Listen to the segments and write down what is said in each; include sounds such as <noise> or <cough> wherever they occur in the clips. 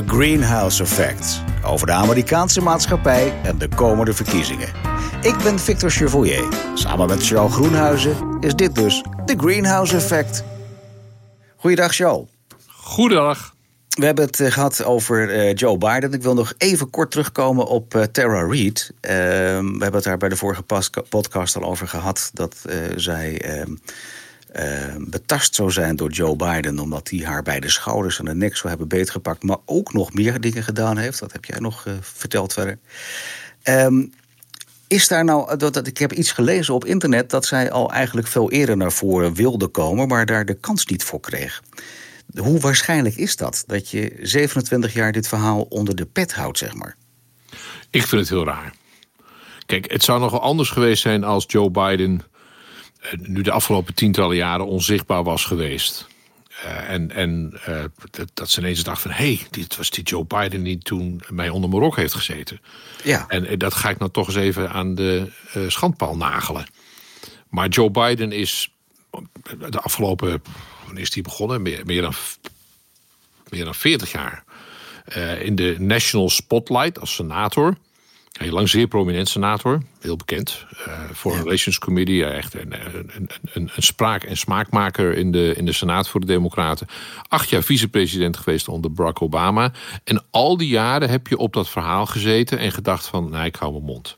The Greenhouse Effect. Over de Amerikaanse maatschappij en de komende verkiezingen. Ik ben Victor Chevoyer. Samen met Charles Groenhuizen is dit dus The Greenhouse Effect. Goeiedag, Charles. Goedendag. We hebben het eh, gehad over uh, Joe Biden. Ik wil nog even kort terugkomen op uh, Tara Reid. Uh, we hebben het daar bij de vorige podcast al over gehad. Dat zij ehm, betast zou zijn door Joe Biden. Omdat hij haar bij de schouders en de nek zou hebben beetgepakt. Maar ook nog meer dingen gedaan heeft. Dat heb jij nog verteld verder. Um, is daar nou, dat, dat, ik heb iets gelezen op internet dat zij al eigenlijk veel eerder naar voren wilde komen, maar daar de kans niet voor kreeg. Hoe waarschijnlijk is dat? Dat je 27 jaar dit verhaal onder de pet houdt, zeg maar? Ik vind het heel raar. Kijk, het zou nogal anders geweest zijn als Joe Biden eh, nu de afgelopen tientallen jaren onzichtbaar was geweest. Uh, en en uh, dat, dat, ze ineens dachten van... hé, hey, dit was die Joe Biden die toen mij onder mijn rok heeft gezeten. Ja. En dat ga ik nou toch eens even aan de uh, schandpaal nagelen. Maar Joe Biden is de afgelopen wanneer is die begonnen? Meer, meer, dan, meer dan 40 jaar. In de National Spotlight als senator. Heel lang zeer prominent senator, heel bekend. Uh, Foreign Relations Committee, echt een, een, een, een, spraak- en smaakmaker in de, in de Senaat voor de Democraten. Acht jaar vicepresident geweest onder Barack Obama. En al die jaren heb je op dat verhaal gezeten en gedacht van, nou, ik hou mijn mond.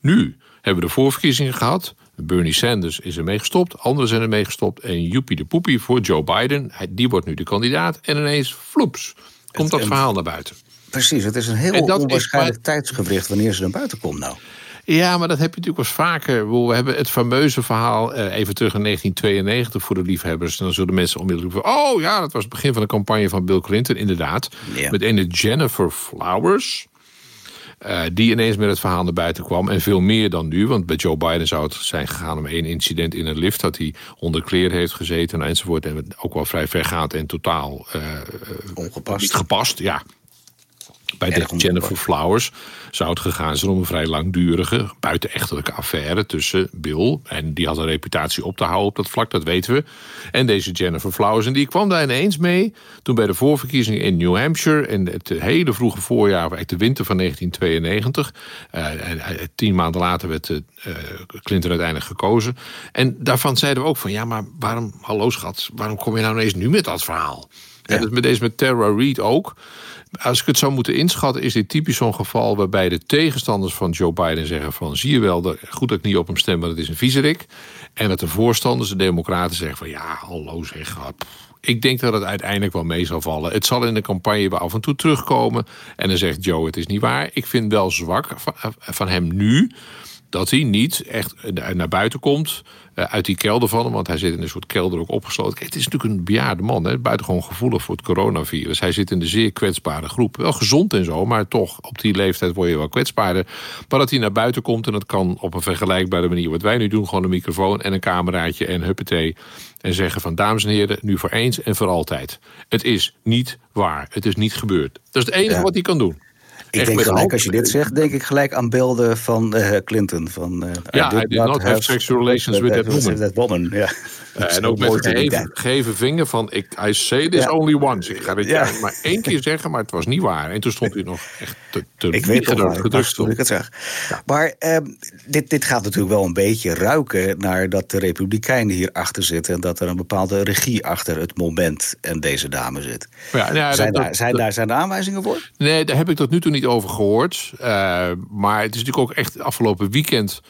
Nu hebben we de voorverkiezingen gehad. Bernie Sanders is er mee gestopt, anderen zijn er mee gestopt. En joepie de poepie voor Joe Biden, die wordt nu de kandidaat. En ineens, floeps, komt dat verhaal naar buiten. Precies, het is een heel onwaarschijnlijk maar... tijdsgewricht wanneer ze naar buiten komt nou. Ja, maar dat heb je natuurlijk wel vaker. We hebben het fameuze verhaal, eh, even terug in 1992 voor de liefhebbers. Dan zullen mensen onmiddellijk van... oh ja, dat was het begin van de campagne van Bill Clinton, inderdaad. Met een Jennifer Flowers. Uh, die ineens met het verhaal naar buiten kwam. En veel meer dan nu. Want bij Joe Biden zou het zijn gegaan om één incident in een lift. Dat hij onder kleren heeft gezeten enzovoort. En ook wel vrij vergaand en totaal uh, ongepast. Niet gepast, ja. Bij de Jennifer Flowers zou het gegaan zijn om een vrij langdurige, buitenechtelijke affaire tussen Bill. En die had een reputatie op te houden op dat vlak, dat weten we. En deze Jennifer Flowers. En die kwam daar ineens mee toen bij de voorverkiezingen in New Hampshire. in het hele vroege voorjaar, eigenlijk de winter van 1992. Uh, en tien maanden later werd uh, Clinton uiteindelijk gekozen. En daarvan zeiden we ook van ja, maar waarom, hallo schat, waarom kom je nou ineens nu met dat verhaal? Ja. En dat met deze met Tara Reid ook. Als ik het zou moeten inschatten, is dit typisch zo'n geval waarbij de tegenstanders van Joe Biden zeggen van zie je wel, goed dat ik niet op hem stem, maar dat is een viezerik. En dat de voorstanders, de democraten, zeggen van ja, hallo zeg, ik denk dat het uiteindelijk wel mee zal vallen. Het zal in de campagne wel af en toe terugkomen. En dan zegt Joe, het is niet waar. Ik vind wel zwak van hem nu dat hij niet echt naar buiten komt eh, uit die kelder van hem. Want hij zit in een soort kelder ook opgesloten. Kijk, het is natuurlijk een bejaarde man. Hè, buitengewoon gevoelig voor het coronavirus. Hij zit in de zeer kwetsbare groep. Wel gezond en zo, maar toch op die leeftijd word je wel kwetsbaarder. Maar dat hij naar buiten komt en dat kan op een vergelijkbare manier. Wat wij nu doen, gewoon een microfoon en een cameraatje en huppatee. En zeggen van dames en heren, nu voor eens en voor altijd. Het is niet waar. Het is niet gebeurd. Dat is het enige wat hij kan doen. Ik denk gelijk, als je dit zegt, denk ik gelijk aan beelden van uh, Clinton. Van, uh, ja, I did not have sexual relations with that. That woman ja. Uh, en ook met gegeven, gegeven vinger van, ik, I say this ja. only once. Ik ga dit ja. maar één keer zeggen, maar het was niet waar. En toen stond hij nog echt te, te Ik weet gedrukt ik het zeg. Ja. Maar ehm, dit, dit gaat natuurlijk wel een beetje ruiken naar dat de Republikeinen hier achter zitten. En dat er een bepaalde regie achter het moment en deze dame zit. Ja, ja, zijn, dat, daar, zijn, daar, zijn er aanwijzingen voor? Nee, daar heb ik tot nu toe niet over gehoord. Uh, maar het is natuurlijk ook echt afgelopen weekend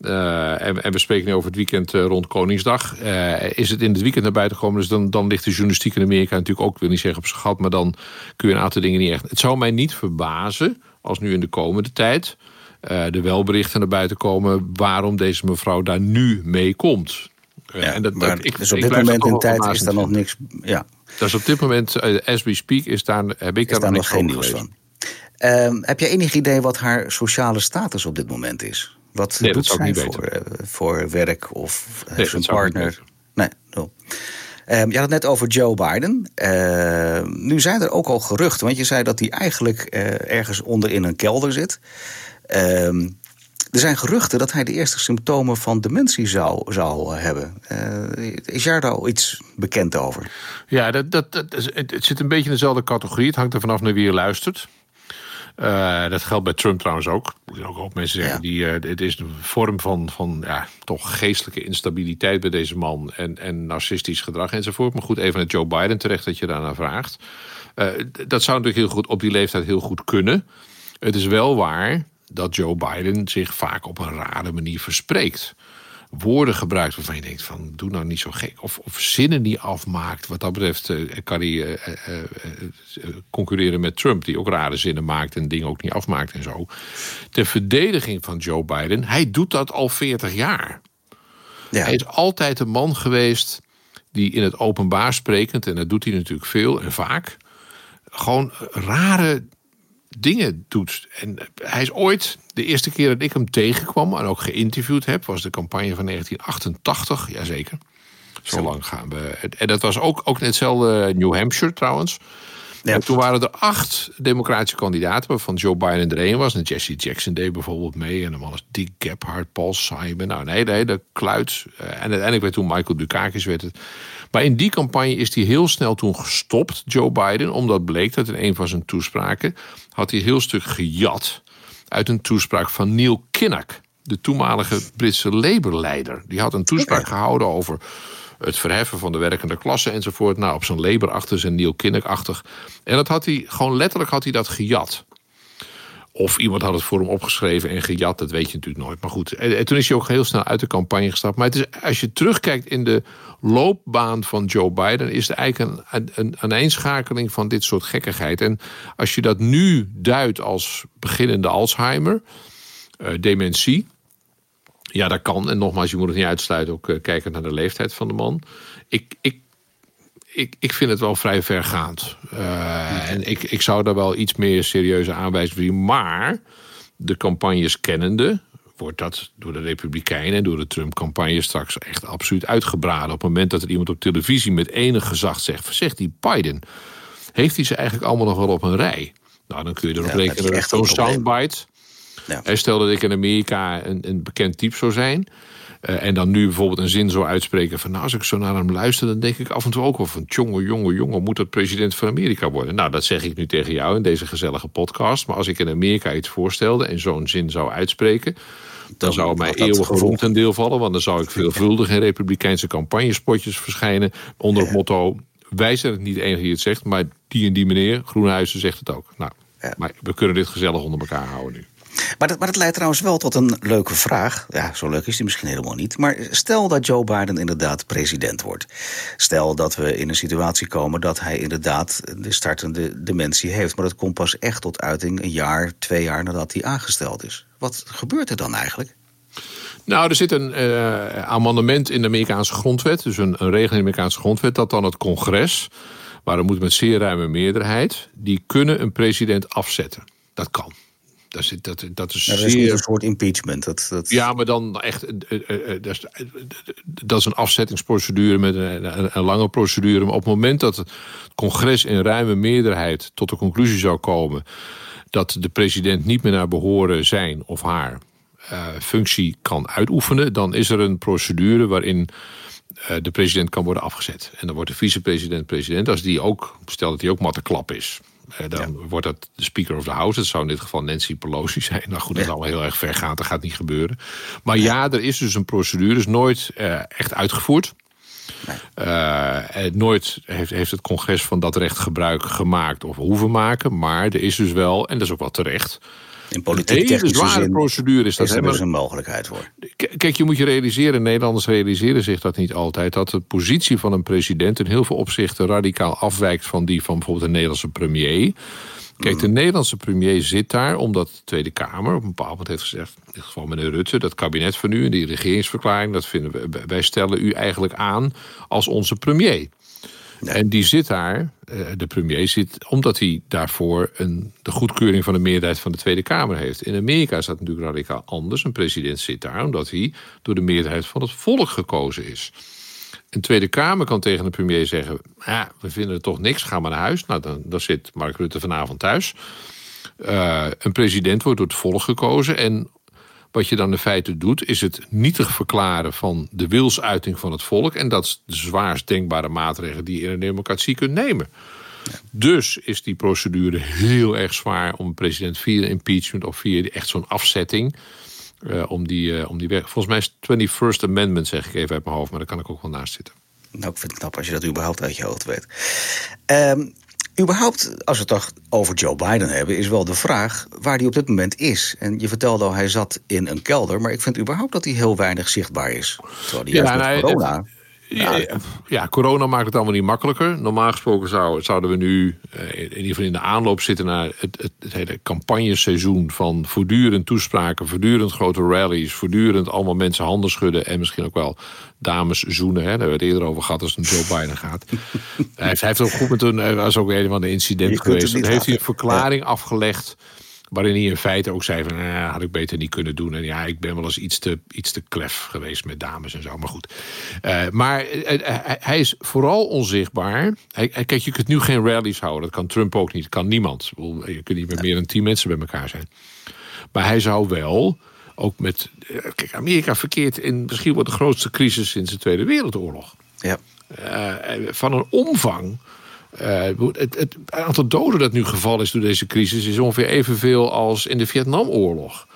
uh, en, en, we spreken nu over het weekend uh, rond Koningsdag. Uh, is het in het weekend naar buiten gekomen, dus dan, dan ligt de journalistiek in Amerika natuurlijk ook, ik wil niet zeggen op zijn gat, maar dan kun je een aantal dingen niet echt. Het zou mij niet verbazen als nu in de komende tijd er wel berichten naar buiten komen waarom deze mevrouw daar nu mee komt. Ja, en dat, maar, ik, dus op dit moment in tijd is daar nog niks. Ja. Dus op dit moment, as we speak, is daar, heb ik is daar, nog geen nieuws van. Uh, heb je enig idee wat haar sociale status op dit moment is? Wat nee, doet zij voor, uh, voor werk of uh, nee, zijn partner? Nee, no. Um, je had het net over Joe Biden. Uh, nu zijn er ook al geruchten, want je zei dat hij eigenlijk uh, ergens onder in een kelder zit. Um, Er zijn geruchten dat hij de eerste symptomen van dementie zou, zou hebben. Uh, is daar al iets bekend over? Ja, dat, dat, dat, het, het zit een beetje in dezelfde categorie. Het hangt er vanaf naar wie je luistert. Uh, dat geldt bij Trump trouwens ook. Moet ook, ook mensen zeggen. Die, uh, het is een vorm van, van ja, toch geestelijke instabiliteit bij deze man. En, en narcistisch gedrag enzovoort. Maar goed, even naar Joe Biden terecht dat je daarna vraagt. Uh, dat zou natuurlijk heel goed op die leeftijd heel goed kunnen. Het is wel waar dat Joe Biden zich vaak op een rare manier verspreekt woorden gebruikt waarvan je denkt van doe nou niet zo gek. Of, of zinnen niet afmaakt. Wat dat betreft uh, kan hij uh, uh, concurreren met Trump, die ook rare zinnen maakt en dingen ook niet afmaakt en zo. Ter verdediging van Joe Biden, hij doet dat al 40 jaar. Ja. Hij is altijd een man geweest die in het openbaar sprekend, en dat doet hij natuurlijk veel en vaak, gewoon rare dingen doet. En hij is ooit, de eerste keer dat ik hem tegenkwam en ook geïnterviewd heb, was de campagne van 1988, jazeker. Zo lang gaan we. En dat was ook, ook hetzelfde New Hampshire trouwens. Ja. toen waren er acht democratische kandidaten, waarvan Joe Biden er één was. En Jesse Jackson deed bijvoorbeeld mee. En dan was Dick Gephardt, Paul Simon. Nou, nee, de hele kluit. Eh, en uiteindelijk werd toen Michael Dukakis werd het. Maar in die campagne is hij heel snel toen gestopt, Joe Biden. Omdat bleek dat in een van zijn toespraken had hij heel stuk gejat uit een toespraak van Neil Kinnock. De toenmalige Britse Labour-leider. Die had een toespraak gehouden over het verheffen van de werkende klasse enzovoort. Nou, op zo'n Labour-achtig, zijn Neil Kinnock-achtig. En dat had hij, gewoon letterlijk had hij dat gejat. Of iemand had het voor hem opgeschreven en gejat, dat weet je natuurlijk nooit. Maar goed, en, toen is hij ook heel snel uit de campagne gestapt. Maar het is, als je terugkijkt in de loopbaan van Joe Biden, is er eigenlijk een, een, een van dit soort gekkigheid. En als je dat nu duidt als beginnende Alzheimer, uh, dementie. Ja, dat kan. En nogmaals, je moet het niet uitsluiten, ook uh, kijken naar de leeftijd van de man. Ik, ik ik, ik vind het wel vrij vergaand. Uh, en ik, ik zou daar wel iets meer serieuze aanwijzingen zien. Maar de campagnes kennende wordt dat door de Republikeinen en door de Trump-campagne straks echt absoluut uitgebraden. Op het moment dat er iemand op televisie met enig gezag zegt: zegt die Biden, heeft hij ze eigenlijk allemaal nog wel op een rij? Nou, dan kun je erop ja, rekenen dat zo'n soundbite. Ja. Stel dat ik in Amerika een, een bekend type zou zijn. Uh, en dan nu bijvoorbeeld een zin zo uitspreken van... nou, als ik zo naar hem luister, dan denk ik af en toe ook wel van... jongen, jongen, jongen, moet dat president van Amerika worden? Nou, dat zeg ik nu tegen jou in deze gezellige podcast. Maar als ik in Amerika iets voorstelde en zo'n zin zou uitspreken... dan, zou mij eeuwig roem ten deel vallen... want dan zou ik veelvuldig in republikeinse campagnespotjes verschijnen... onder het motto, wij zijn het niet de enige die het zegt... maar die en die meneer, Groenhuizen, zegt het ook. Nou, maar we kunnen dit gezellig onder elkaar houden nu. Maar dat, maar dat leidt trouwens wel tot een leuke vraag. Ja, zo leuk is die misschien helemaal niet. Maar stel dat Joe Biden inderdaad president wordt. Stel dat we in een situatie komen dat hij inderdaad de startende dementie heeft. Maar dat komt pas echt tot uiting een jaar, twee jaar nadat hij aangesteld is. Wat gebeurt er dan eigenlijk? Nou, er zit een uh, amendement in de Amerikaanse grondwet, dus een, een regeling in de Amerikaanse grondwet, dat dan het congres, maar dat moet met zeer ruime meerderheid, die kunnen een president afzetten. Dat kan. Dat is, dat, dat is, zeer... een soort impeachment. Dat, dat... Ja, maar dan echt. Eh, eh, eh, dat is, dat is een afzettingsprocedure met een, een, lange procedure. Maar op het moment dat het congres in ruime meerderheid tot de conclusie zou komen dat de president niet meer naar behoren zijn of haar functie kan uitoefenen, dan is er een procedure waarin de president kan worden afgezet. En dan wordt de vicepresident president als die ook, stel dat hij ook matteklap is. Eh, dan wordt dat de Speaker of the House. Dat zou in dit geval Nancy Pelosi zijn. Nou goed, dat is al heel erg ver gaan. Dat gaat niet gebeuren. Maar ja, er is dus een procedure. is nooit uh, echt uitgevoerd. Nee. Uh, nooit heeft, heeft het congres van dat recht gebruik gemaakt of hoeven maken. Maar er is dus wel, en dat is ook wel terecht in politiek hele zware procedure is dat. Is er dus een mogelijkheid voor. Kijk, je moet je realiseren, Nederlanders realiseren zich dat niet altijd... dat de positie van een president in heel veel opzichten radicaal afwijkt... van die van bijvoorbeeld een Nederlandse premier... Kijk, de Nederlandse premier zit daar omdat de Tweede Kamer op een bepaald moment heeft gezegd, in dit geval meneer Rutte, dat kabinet van u en die regeringsverklaring, dat vinden we, wij stellen u eigenlijk aan als onze premier. En die zit daar, eh, de premier zit, omdat hij daarvoor een, de goedkeuring van de meerderheid van de Tweede Kamer heeft. In Amerika is dat natuurlijk radicaal anders. Een president zit daar omdat hij door de meerderheid van het volk gekozen is. Een Tweede Kamer kan tegen de premier zeggen: ja, we vinden er toch niks, ga maar naar huis. Nou, dan, dan zit Mark Rutte vanavond thuis. Uh, een president wordt door het volk gekozen. En Wat je dan in feite doet, is het nietig verklaren van de wilsuiting van het volk. En dat is de zwaarst denkbare maatregel die je in een democratie kunt nemen. Dus is die procedure heel erg zwaar om president via impeachment of via echt zo'n afzetting. Uh, om die, uh, om die weg. Volgens mij is het 21st Amendment, zeg ik even uit mijn hoofd, maar daar kan ik ook wel naast zitten. Nou, ik vind het knap als je dat überhaupt uit je hoofd weet. Um, überhaupt, als we het toch over Joe Biden hebben, is wel de vraag waar hij op dit moment is. En je vertelde al, hij zat in een kelder, maar ik vind überhaupt dat hij heel weinig zichtbaar is. Terwijl hij juist met corona... Ja, ja, corona maakt het allemaal niet makkelijker. Normaal gesproken zou, zouden we nu eh, in ieder geval in de aanloop zitten naar het, het, het, hele campagneseizoen van voortdurend toespraken, voortdurend grote rallies, voortdurend allemaal mensen handen schudden en misschien ook wel dames zoenen. Hè. Daar hebben we het eerder over gehad als het om Joe <laughs> Biden gaat. hij, heeft, hij heeft ook goed met een, was ook een van de incident geweest. Heeft hij een verklaring afgelegd Waarin hij in feite ook zei van, nou, had ik beter niet kunnen doen. En ja, ik ben wel eens iets te, iets te klef geweest met dames en zo. Maar goed. Uh, maar uh, hij is vooral onzichtbaar. Hij, kijk, je kunt nu geen rallies houden. Dat kan Trump ook niet. Dat kan niemand. Je kunt niet met meer dan tien mensen bij elkaar zijn. Maar hij zou wel ook met... Kijk, Amerika verkeert in misschien wel de grootste crisis sinds de Tweede Wereldoorlog. Ja. van een omvang uh, het, het, aantal doden dat nu gevallen is door deze crisis is ongeveer evenveel als in de Vietnamoorlog.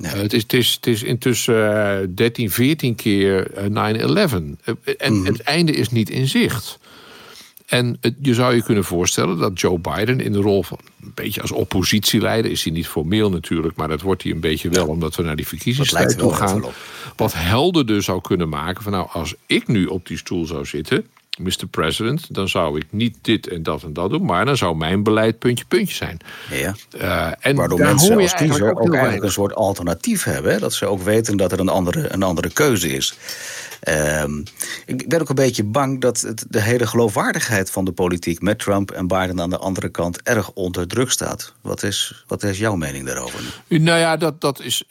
Uh, het, is, het, is, het is intussen uh, 13, 14 keer 9-11. Eh, en mm. het einde is niet in zicht. En het, je zou je kunnen voorstellen dat Joe Biden in de rol van een beetje als oppositieleider, is hij niet formeel natuurlijk, maar dat wordt hij een beetje wel omdat we naar die verkiezingstijd toe gaan. Wat helderder zou kunnen maken van nou, als ik nu op die stoel zou zitten, Mr. President, dan zou ik niet dit en dat en dat doen, maar dan zou mijn beleid puntje puntje zijn. Ja. Uh, en Waardoor mensen als kiezer ook, ook eigenlijk een soort alternatief hebben. Dat ze ook weten dat er een andere, een andere keuze is. Uh, ik ben ook een beetje bang dat het, de hele geloofwaardigheid van de politiek met Trump en Biden aan de andere kant erg onder druk staat. Wat is, wat is jouw mening daarover? Nou ja, dat, dat, is,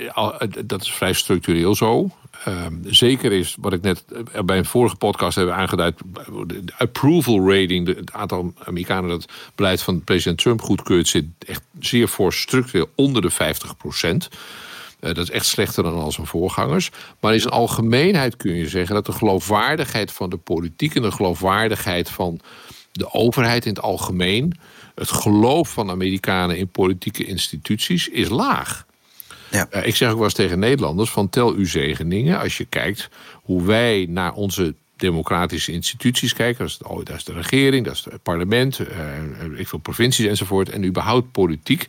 dat is vrij structureel zo. Ehm, zeker is, wat ik net bij een vorige podcast heb aangeduid, de approval rating, het aantal Amerikanen dat het beleid van president Trump goedkeurt, zit echt zeer voor structureel onder de 50 procent. Eh, dat is echt slechter dan al zijn voorgangers. Maar in zijn algemeenheid kun je zeggen dat de geloofwaardigheid van de politiek en de geloofwaardigheid van de overheid in het algemeen, het geloof van Amerikanen in politieke instituties, is laag. Ja. Uh, ik zeg ook wel eens tegen Nederlanders: van tel uw zegeningen als je kijkt hoe wij naar onze democratische instituties kijken. Dat is, de, oh, dat is de regering, dat is het parlement, uh, ik veel provincies enzovoort. En überhaupt politiek.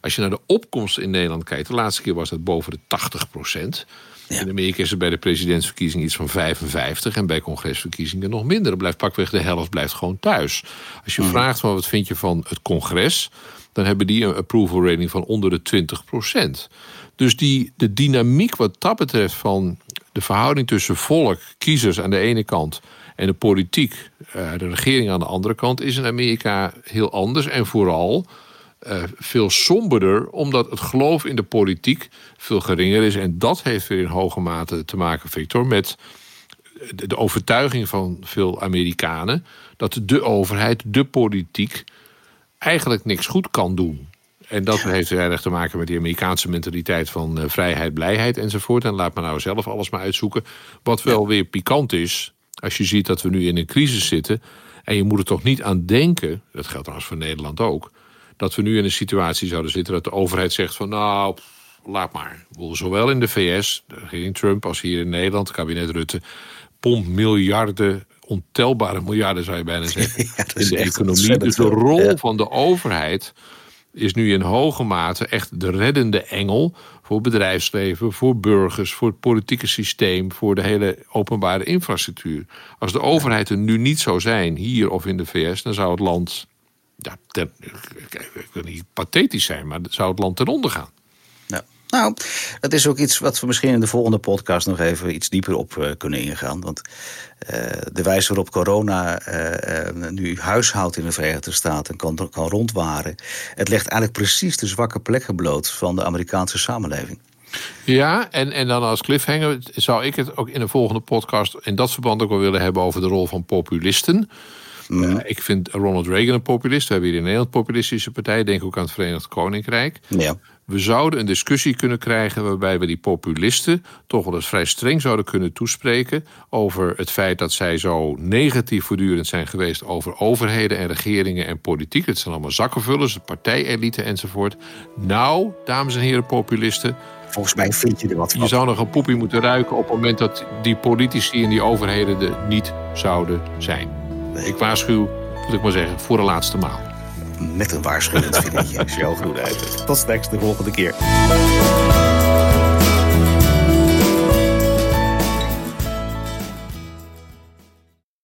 Als je naar de opkomst in Nederland kijkt, de laatste keer was dat boven de 80 procent. In Amerika is het bij de presidentsverkiezingen iets van 55 en bij congresverkiezingen nog minder. Er blijft pakweg de helft blijft gewoon thuis. Als je mm. vraagt van wat vind je van het congres, dan hebben die een approval rating van onder de 20 procent. Dus die, de dynamiek wat dat betreft van de verhouding tussen volk, kiezers aan de ene kant en de politiek, eh, de regering aan de andere kant, is in Amerika heel anders. En vooral uh, veel somberder, omdat het geloof in de politiek veel geringer is. En dat heeft weer in hoge mate te maken, Victor, met de overtuiging van veel Amerikanen dat de overheid, de politiek, eigenlijk niks goed kan doen. En dat heeft erg te maken met die Amerikaanse mentaliteit van uh, vrijheid, blijheid enzovoort. En laat me nou zelf alles maar uitzoeken. Wat wel weer pikant is, als je ziet dat we nu in een crisis zitten. En je moet er toch niet aan denken, dat geldt trouwens voor Nederland ook. Dat we nu in een situatie zouden zitten dat de overheid zegt van nou, laat maar. Zowel in de VS, de regering Trump, als hier in Nederland, het kabinet Rutte, pompt miljarden ontelbare miljarden, zou je bijna zeggen, <laughs> in de economie. Dus de rol van de overheid is nu in hoge mate echt de reddende engel voor bedrijfsleven, voor burgers, voor het politieke systeem, voor de hele openbare infrastructuur. Als de overheid er nu niet zou zijn, hier of in de VS, dan zou het land, ja, ik wil niet pathetisch zijn, maar zou het land ten onder gaan. Nou, dat is ook iets wat we misschien in de volgende podcast nog even iets dieper op uh, kunnen ingaan. Want uh, de wijze waarop corona uh, nu huishoudt in de Verenigde Staten en kan, kan rondwaren, het legt eigenlijk precies de zwakke plekken bloot van de Amerikaanse samenleving. Ja, en, en dan als cliffhanger zou ik het ook in de volgende podcast in dat verband ook wel willen hebben over de rol van populisten. Mhm. ik vind Ronald Reagan een populist. We hebben hier in Nederland populistische partijen. Denk ook aan het Verenigd Koninkrijk. Ja. We zouden een discussie kunnen krijgen waarbij we die populisten toch wel eens vrij streng zouden kunnen toespreken over het feit dat zij zo negatief voortdurend zijn geweest over overheden en regeringen en politiek. Het zijn allemaal zakkenvullers, de partijelite enzovoort. Nou, dames en heren populisten, Volgens mij vind je er wat van. je zou nog een poepie moeten ruiken op het moment dat die politici en die overheden er niet zouden zijn. Ik waarschuw, moet ik maar zeggen, voor de laatste maal. Met een waarschuwend vingertje. <laughs> Goed uit. Tot straks de volgende keer.